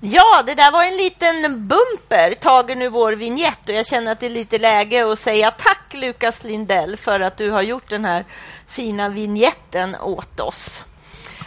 Ja, det där var en liten bumper tagen ur vår vignett och jag känner att det är lite läge att säga tack Lukas Lindell för att du har gjort den här fina vignetten åt oss.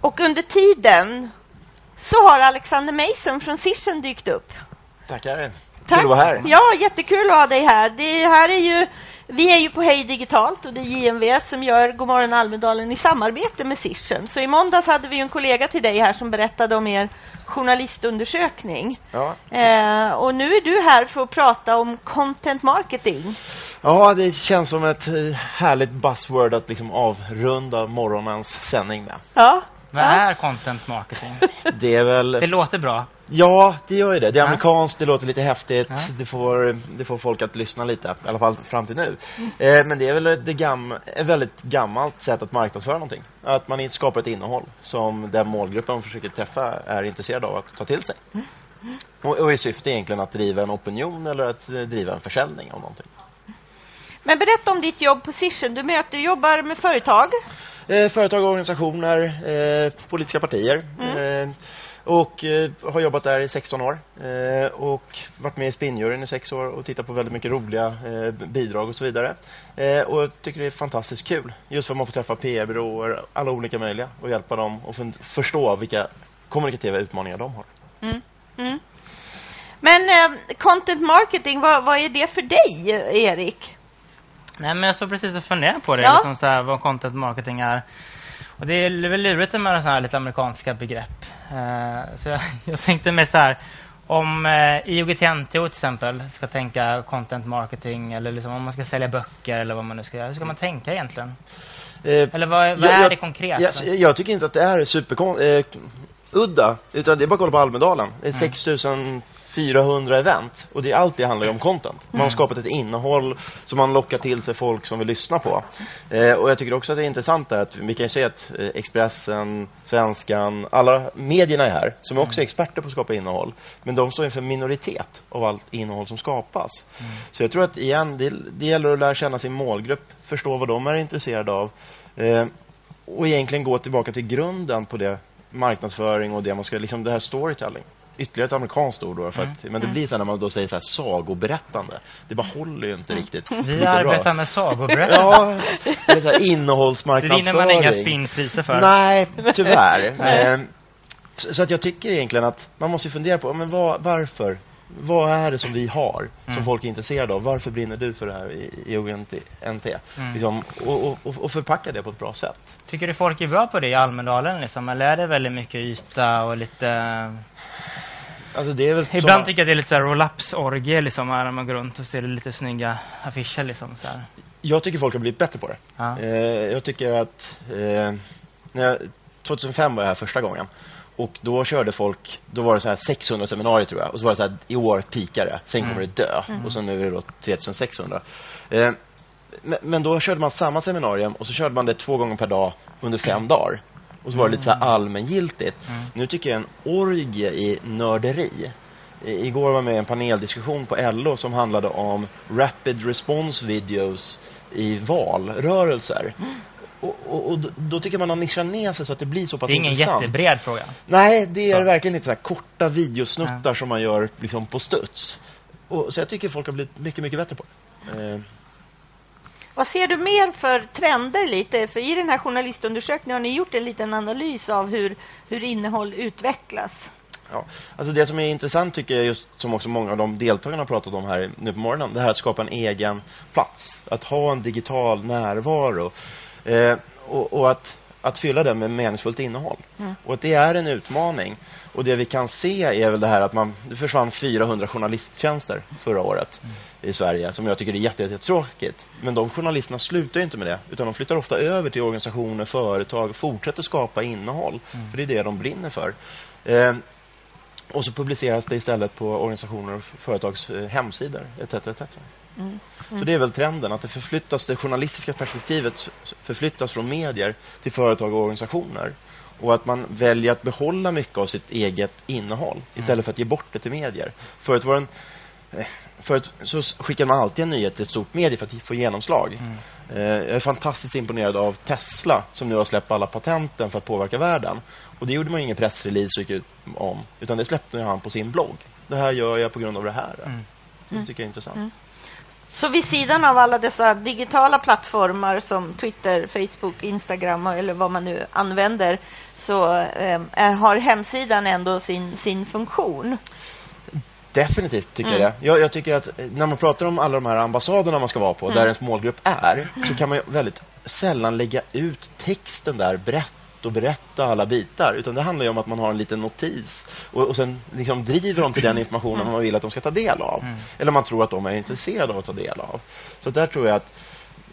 Och under tiden så har Alexander Mason från Sischen dykt upp. Tackar. Tack. Kul att vara här. Ja, jättekul att ha dig här. Det här är ju, vi är ju på Hej Digitalt och det är JMV som gör Godmorgon Almedalen i samarbete med Sischen. Så i måndags hade vi en kollega till dig här som berättade om er journalistundersökning. Ja. Eh, och nu är du här för att prata om content marketing. ja, det känns som ett eh, härligt buzzword att liksom avrunda morgonens sändning med. Ja, Vad Ja. är content marketing? Det är väl... Det låter bra. Ja, det gör ju det. Det är Ja. amerikanskt, det låter lite häftigt. Ja. Det, får, det får folk att lyssna lite, i alla fall fram till nu. Eh, men det är väl ett, gam, ett väldigt gammalt sätt att marknadsföra någonting. Att man inte skapar ett innehåll som den målgruppen man försöker träffa är intresserad av att ta till sig. Och, och i syfte egentligen att driva en opinion eller att eh, driva en försäljning av någonting. Men berätta om ditt jobb på Sischen. Du möter, jobbar med företag. Eh, företag, organisationer, eh, politiska partier. Eh, och eh, har jobbat där i 16 år. Eh, och varit med i Spinnjuryn i sex år och tittat på väldigt mycket roliga eh, bidrag och så vidare. Och tycker det är fantastiskt kul. Just för att man får träffa PR-byråer, alla olika möjliga och hjälpa dem och fun- förstå vilka kommunikativa utmaningar de har. Mm. Mm. Men eh, content marketing, vad, vad är det för dig, Erik? Nej, men jag står precis och funderar på det, Ja. liksom så här, vad content marketing är. Och det är väl lurigt med sådana här lite amerikanska begrepp. Eh, så jag, jag tänkte med så här, om eh, IOGT-NTO till exempel ska tänka content marketing eller liksom om man ska sälja böcker eller vad man nu ska göra. Hur ska man tänka egentligen? Eh, Eller vad, vad jag- är det konkret? Jag, jag tycker inte att det är superkon... Eh, udda, utan det är bara att kolla på Almedalen. Det är 6400 event och det, allt det handlar om content. Man har skapat ett innehåll som man lockar till sig folk som vill lyssna på. Eh, och jag tycker också att det är intressant att vi kan se att eh, Expressen, Svenskan, alla medierna är här som är också experter på att skapa innehåll. Men de står inför en minoritet av allt innehåll som skapas. Så jag tror att igen, det, det gäller att lära känna sin målgrupp, förstå vad de är intresserade av. Eh, och egentligen gå tillbaka till grunden på det marknadsföring och det man ska, liksom det här storytelling. Ytterligare ett amerikanskt ord då, för att, men det blir så här när man då säger så här sagoberättande. Det bara håller ju inte riktigt. Vi arbetar bra. med sagoberättande. Ja, så här det vinner innehållsmarknadsföring. man inga spinnpriser för. Nej, tyvärr. Nej. Eh, så att jag tycker egentligen att man måste fundera på men vad, varför. Vad är det som vi har som Mm. folk är intresserade av? Varför brinner du för det här i, i ONT? NT? Mm. Liksom, och, och, och- förpacka det på ett bra sätt. Tycker du folk är bra på det i Almedalen liksom? Eller är det väldigt mycket yta och lite... Alltså är väl Ibland som, tycker jag det är lite så här roll-ups-orgie liksom när man går runt och ser lite snygga affischer liksom så här. Jag tycker folk har blivit bättre på det. Ja. Eh, jag tycker att eh, när jag, 2005 var jag här första gången och då körde folk, då var det så här 600 seminarier tror jag och så var det så här, i år pikar det, sen kommer Mm. det dö och så nu är det då 3600. Eh, men, men då körde man samma seminarium och så körde man det två gånger per dag under fem dagar. Och så var det lite så här allmängiltigt. Mm. Nu tycker jag en orgie i nörderi. I- Igår var jag med i en paneldiskussion på LO som handlade om rapid response videos i valrörelser. Och, och, och då- tycker man att nischar ner sig så att det blir så pass Det är ingen intressant. jättebred fråga. Nej, det är Ja. verkligen inte så här korta videosnuttar som man gör liksom på studs. Och, så jag tycker folk har blivit mycket, mycket bättre på det. Eh, Vad ser du mer för trender lite? För i den här journalistundersökningen har ni gjort en liten analys av hur, hur innehåll utvecklas. Ja, alltså det som är intressant tycker jag, just som också många av de deltagarna har pratat om här nu på morgonen, det här att skapa en egen plats. Att ha en digital närvaro eh, och, och att, att fylla den med meningsfullt innehåll. Mm. Och det är en utmaning. Och det vi kan se är väl det här att man, det försvann 400 journalisttjänster förra året i Sverige, som jag tycker är jätte, jättetråkigt. Men de journalisterna slutar inte med det, utan de flyttar ofta över till organisationer, företag och fortsätter skapa innehåll. För det är det de brinner för. Eh, och så publiceras det istället på organisationer och företags eh, hemsidor etc. etc. Mm. Så det är väl trenden, att det förflyttas, det journalistiska perspektivet förflyttas från medier till företag och organisationer. Och att man väljer att behålla mycket av sitt eget innehåll istället för att ge bort det till medier. Förut var det en eh, Förut så skickade man alltid en nyhet till ett stort medie för att få genomslag. Mm. Eh, Jag är fantastiskt imponerad av Tesla som nu har släppt alla patenten för att påverka världen. Och det gjorde man ingen pressrelease och gick ut om, utan det släppte han på sin blogg. Det här gör jag på grund av det här. Mm. Så det tycker jag är intressant. Mm. Så vid sidan av alla dessa digitala plattformar som Twitter, Facebook, Instagram eller vad man nu använder så eh, har hemsidan ändå sin, sin funktion. Definitivt tycker Mm. jag det. Jag, jag tycker att eh, när man pratar om alla de här ambassaderna man ska vara på, Mm. där ens målgrupp är, så kan man väldigt sällan lägga ut texten där brett och berätta alla bitar. Utan det handlar om att man har en liten notis och, och sen liksom driver dem till den informationen man vill att de ska ta del av. Mm. Eller man tror att de är intresserade av att ta del av. Så där tror jag att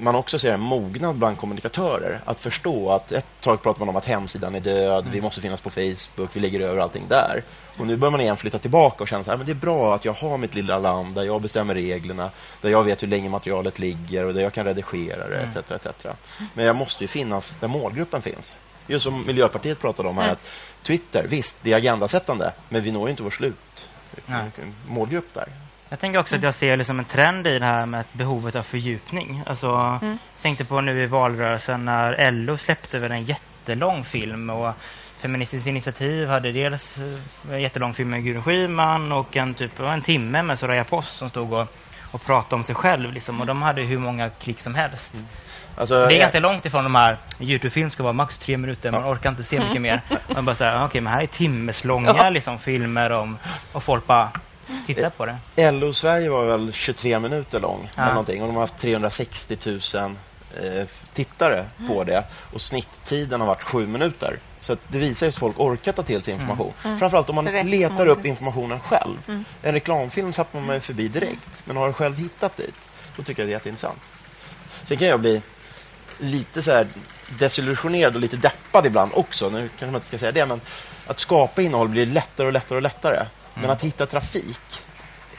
man också ser en mognad bland kommunikatörer att förstå att ett tag pratar man om att hemsidan är död, vi måste finnas på Facebook, vi ligger över allting där. Och nu börjar man igen flytta tillbaka och känna men det är bra att jag har mitt lilla land där jag bestämmer reglerna, där jag vet hur länge materialet ligger och där jag kan redigera det, Mm. etc. etc. Men jag måste ju finnas där målgruppen finns. Just som Miljöpartiet pratade om här, Mm. att Twitter, visst, det är agendasättande, men vi når ju inte vår slut Nej. målgrupp där. Jag tänker också att jag ser liksom en trend i det här med behovet av fördjupning. Alltså, Mm. Jag tänkte på nu i valrörelsen när LO släppte väl en jättelång film och Feministiskt initiativ hade dels eh, en jättelång film med Gudrun Schyman och en typ en timme med Soraya Post som stod och, och pratade om sig själv. Liksom, och de hade hur många klick som helst. Alltså, Det är jag- ganska långt ifrån de här Youtube-film ska vara max tre minuter, man orkar inte se mycket mer. Man bara säger, okej men här är timmeslånga Ja. liksom, filmer om, och folk bara tittar på det. LO Sverige var väl 23 minuter lång Ja. eller någonting, och de har haft 360 000 eh, tittare på det och snitttiden har varit sju minuter. Så det visar att folk orkar ta till sig information. Mm. Framförallt om man Rätt letar upp informationen själv. Mm. En reklamfilm sappar man ju förbi direkt, men har du själv hittat dit, då tycker jag det är jätteintressant. Sen kan jag bli lite så här desillusionerad och lite deppad ibland också. Nu kanske man inte ska säga det, men att skapa innehåll blir lättare och lättare och lättare. Men Mm. att hitta trafik,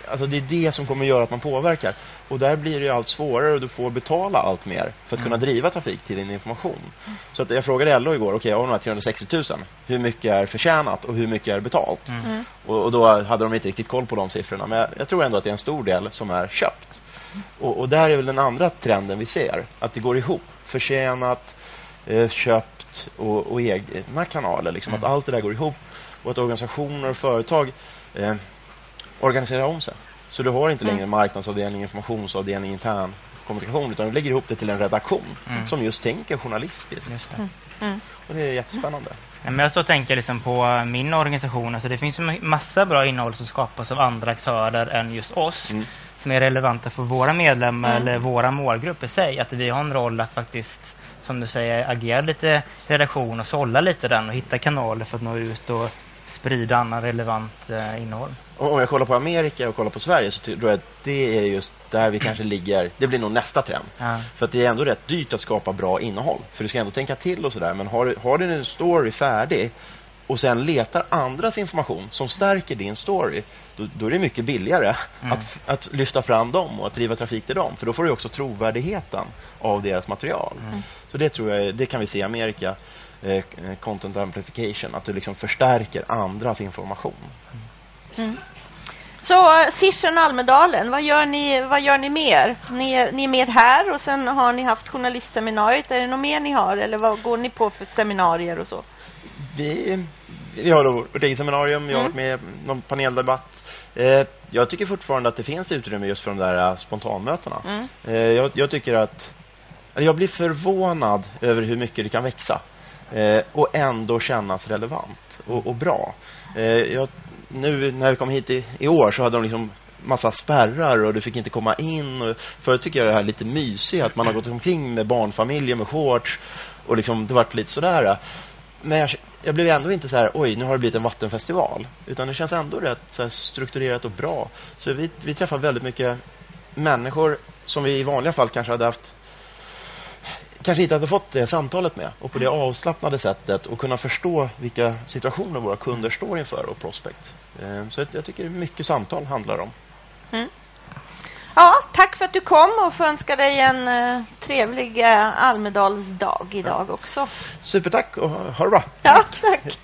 alltså det är det som kommer göra att man påverkar. Och där blir det ju allt svårare och du får betala allt mer för att kunna Mm. driva trafik till din information. Så att jag frågade LO igår, okej, av de här 360 000, hur mycket är förtjänat och hur mycket är betalt? Mm. Mm. Och, och då hade de inte riktigt koll på de siffrorna. Men jag, jag tror ändå att det är en stor del som är köpt. Och, och där är väl den andra trenden vi ser. Att det går ihop. Förtjänat, eh, köpt och, och egna kanaler. Liksom, Mm. Att allt det där går ihop. Och att organisationer och företag eh, organiserar om sig. Så du har inte längre marknadsavdelning, informationsavdelning, intern kommunikation. Utan du lägger ihop det till en redaktion Mm. som just tänker journalistiskt. Just det. Mm. Och det är jättespännande. Ja, men jag så tänker liksom på min organisation. Alltså det finns ju massa bra innehåll som skapas av andra aktörer än just oss. Mm. Som är relevanta för våra medlemmar Mm. eller våra målgrupper i sig. Att vi har en roll att faktiskt, som du säger, agera lite redaktion och sålla lite den och hitta kanaler för att nå ut och sprida annan relevant eh, innehåll. Om jag kollar på Amerika och kollar på Sverige så tror jag att det är just där vi kanske ligger. Det blir nog nästa trend. Ja. För att det är ändå rätt dyrt att skapa bra innehåll. För du ska ändå tänka till och sådär. Men har du, har du en story färdig och sen letar andras information som stärker din story, då, då är det mycket billigare Mm. att, att lyfta fram dem och att driva trafik till dem. För då får du också trovärdigheten av deras material. Mm. Så det tror jag, det kan vi se i Amerika, eh, content amplification, att du liksom förstärker andras information. Mm. Så Sirsen Almedalen, vad gör ni, vad gör ni mer? Ni, är- ni är med här och sen har ni haft journalistseminariet. Är det något mer ni har eller vad går ni på för seminarier och så? Vi, vi har då seminarium, jag har Mm. varit med i någon paneldebatt. Eh, jag tycker fortfarande att det finns utrymme just för de där eh, spontanmötena. Mm. Eh, jag, jag tycker att jag blir förvånad över hur mycket det kan växa eh, och ändå kännas relevant och, och bra. Eh, jag, nu när vi kom hit i, i år så hade de liksom massa spärrar och du fick inte komma in. Och förut tycker jag det här är lite mysigt att man har gått omkring med barnfamiljer med shorts och liksom det varit lite sådär. Men jag, jag blev ändå inte så här, oj, nu har det blivit en vattenfestival. Utan det känns ändå rätt så här, strukturerat och bra. Så vi, vi träffar väldigt mycket människor som vi i vanliga fall kanske hade haft kanske inte hade fått det samtalet med och på det avslappnade sättet och kunna förstå vilka situationer våra kunder står inför och prospect. Eh, Så jag, tycker mycket samtal handlar om. Ja, tack för att du kom och får önska dig en eh, trevlig eh, Almedalsdag idag också. Supertack och ha ha det bra! Ja, tack.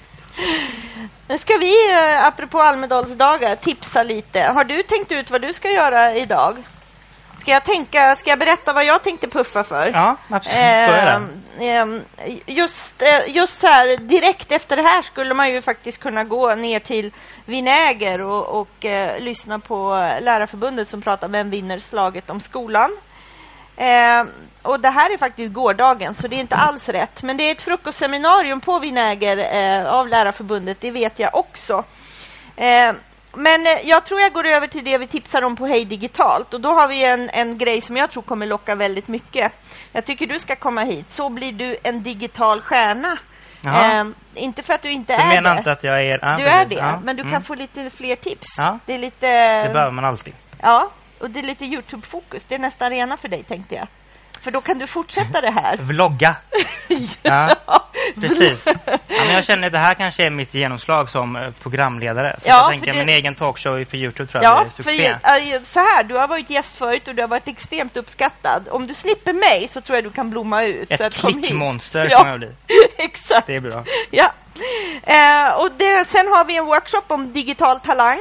Nu ska vi, eh, apropå Almedalsdagar, tipsa lite. Har du tänkt ut vad du ska göra idag? Ska jag, tänka, ska jag berätta vad jag tänkte puffa för? Ja, absolut. Börja Eh, eh, just, eh, just så här, direkt efter det här skulle man ju faktiskt kunna gå ner till Vinäger och, och eh, lyssna på Lärarförbundet som pratar Vem vinner slaget om skolan? Eh, och det här är faktiskt gårdagen, så det är inte alls rätt. Men det är ett frukostseminarium på Vinäger eh, av Lärarförbundet, det vet jag också. Eh, men eh, jag tror jag går över till det vi tipsar om på Hej Digitalt. Och då har vi en, en grej som jag tror kommer locka väldigt mycket. Jag tycker du ska komma hit, så blir du en digital stjärna. Eh, inte för att du inte Du är menar det. inte att jag är... Ja, du är det, Ja. men du kan Mm. få lite fler tips. Ja. Det är lite... Det behöver man alltid. Ja, och det är lite Youtube-fokus. Det är nästan rena för dig, tänkte jag. För då kan du fortsätta det här. Vlogga. Ja, Precis. Ja, men jag känner att det här kanske är mitt genomslag som eh, programledare. Så Ja, jag tänker det- min egen talkshow på Youtube tror jag Ja, blir succé. för så här, du har varit gäst förut och du har varit extremt uppskattad. Om du slipper mig så tror jag du kan blomma ut. så Ett hit. klickmonster Ja. kommer jag bli. Exakt. Det är bra. Ja. Eh, och det, sen har vi en workshop om digital talang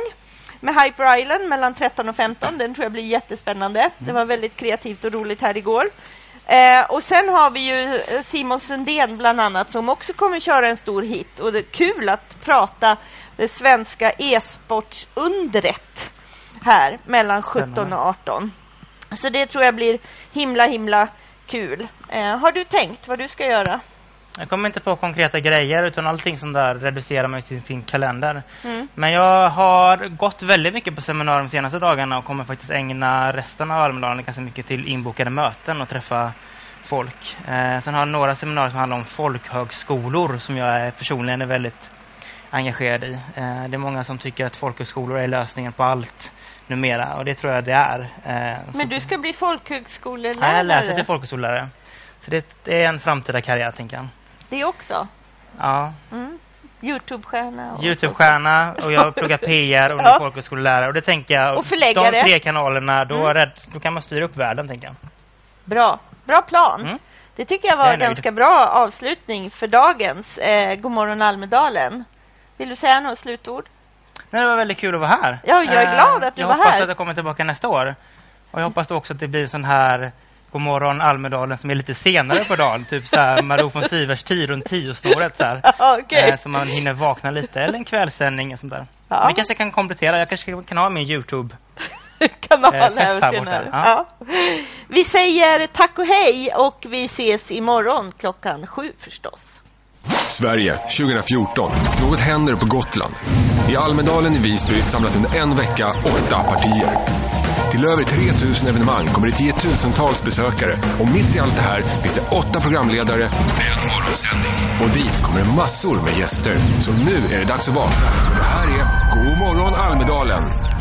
med Hyper Island mellan 13 och 15. Den tror jag blir jättespännande. Det var väldigt kreativt och roligt här igår. Eh, och sen har vi ju eh, Simon Sundén bland annat som också kommer köra en stor hit. Och det är kul att prata det svenska e-sportsundret här mellan 17 Spännande. och 18. Så det tror jag blir himla, himla kul. Eh, har du tänkt vad du ska göra? Jag kommer inte på konkreta grejer utan allting sånt där reducerar man till sin kalender. Mm. Men jag har gått väldigt mycket på seminarium de senaste dagarna och kommer faktiskt ägna resten av Almedalen ganska mycket till inbokade möten och träffa folk. Eh, sen har jag några seminarier som handlar om folkhögskolor som jag är personligen är väldigt engagerad i. Eh, det är många som tycker att folkhögskolor är lösningen på allt numera och det tror jag det är. Eh, Men du ska bli folkhögskolelärare? Ja, jag läser till folkhögskolelärare. Så det är en framtida karriär, tänker jag. Det också? Ja, Mm. Youtube-stjärna? och- Youtube-stjärna och jag pluggar PR och nu Ja. folkhögskolelärare. Och det tänker jag, Och förläggare. de tre kanalerna, då, Mm. det, då kan man styra upp världen, tänker jag. Bra. Bra plan. Mm. Det tycker jag Jag var en ganska bra avslutning för dagens eh, Godmorgon Almedalen. Vill du säga något slutord? Men det var väldigt kul att vara här. Ja, jag är Eh, glad att du jag var hoppas här. att jag kommer tillbaka nästa år. Och jag hoppas också att det blir sån här Godmorgon Almedalen som är lite senare på dagen. Typ så här Malou von Sivers tid runt tio-snåret så här. Okej. Eh, så man hinner vakna lite. Eller en kvällssändning och sånt där. Ja. Men vi kanske kan komplettera. Jag kanske kan ha min Youtube. kanal eh, fest här senare. Ja. Vi säger tack och hej och vi ses imorgon klockan sju förstås. Sverige 2014. Något händer på Gotland. I Almedalen i Visby samlas under en vecka åtta partier. Till över 3000 evenemang kommer det tiotusentals besökare och mitt i allt det här finns det åtta programledare och en morgonsändning. Och dit kommer det massor med gäster. Så nu är det dags att vakna. Det här är God morgon Almedalen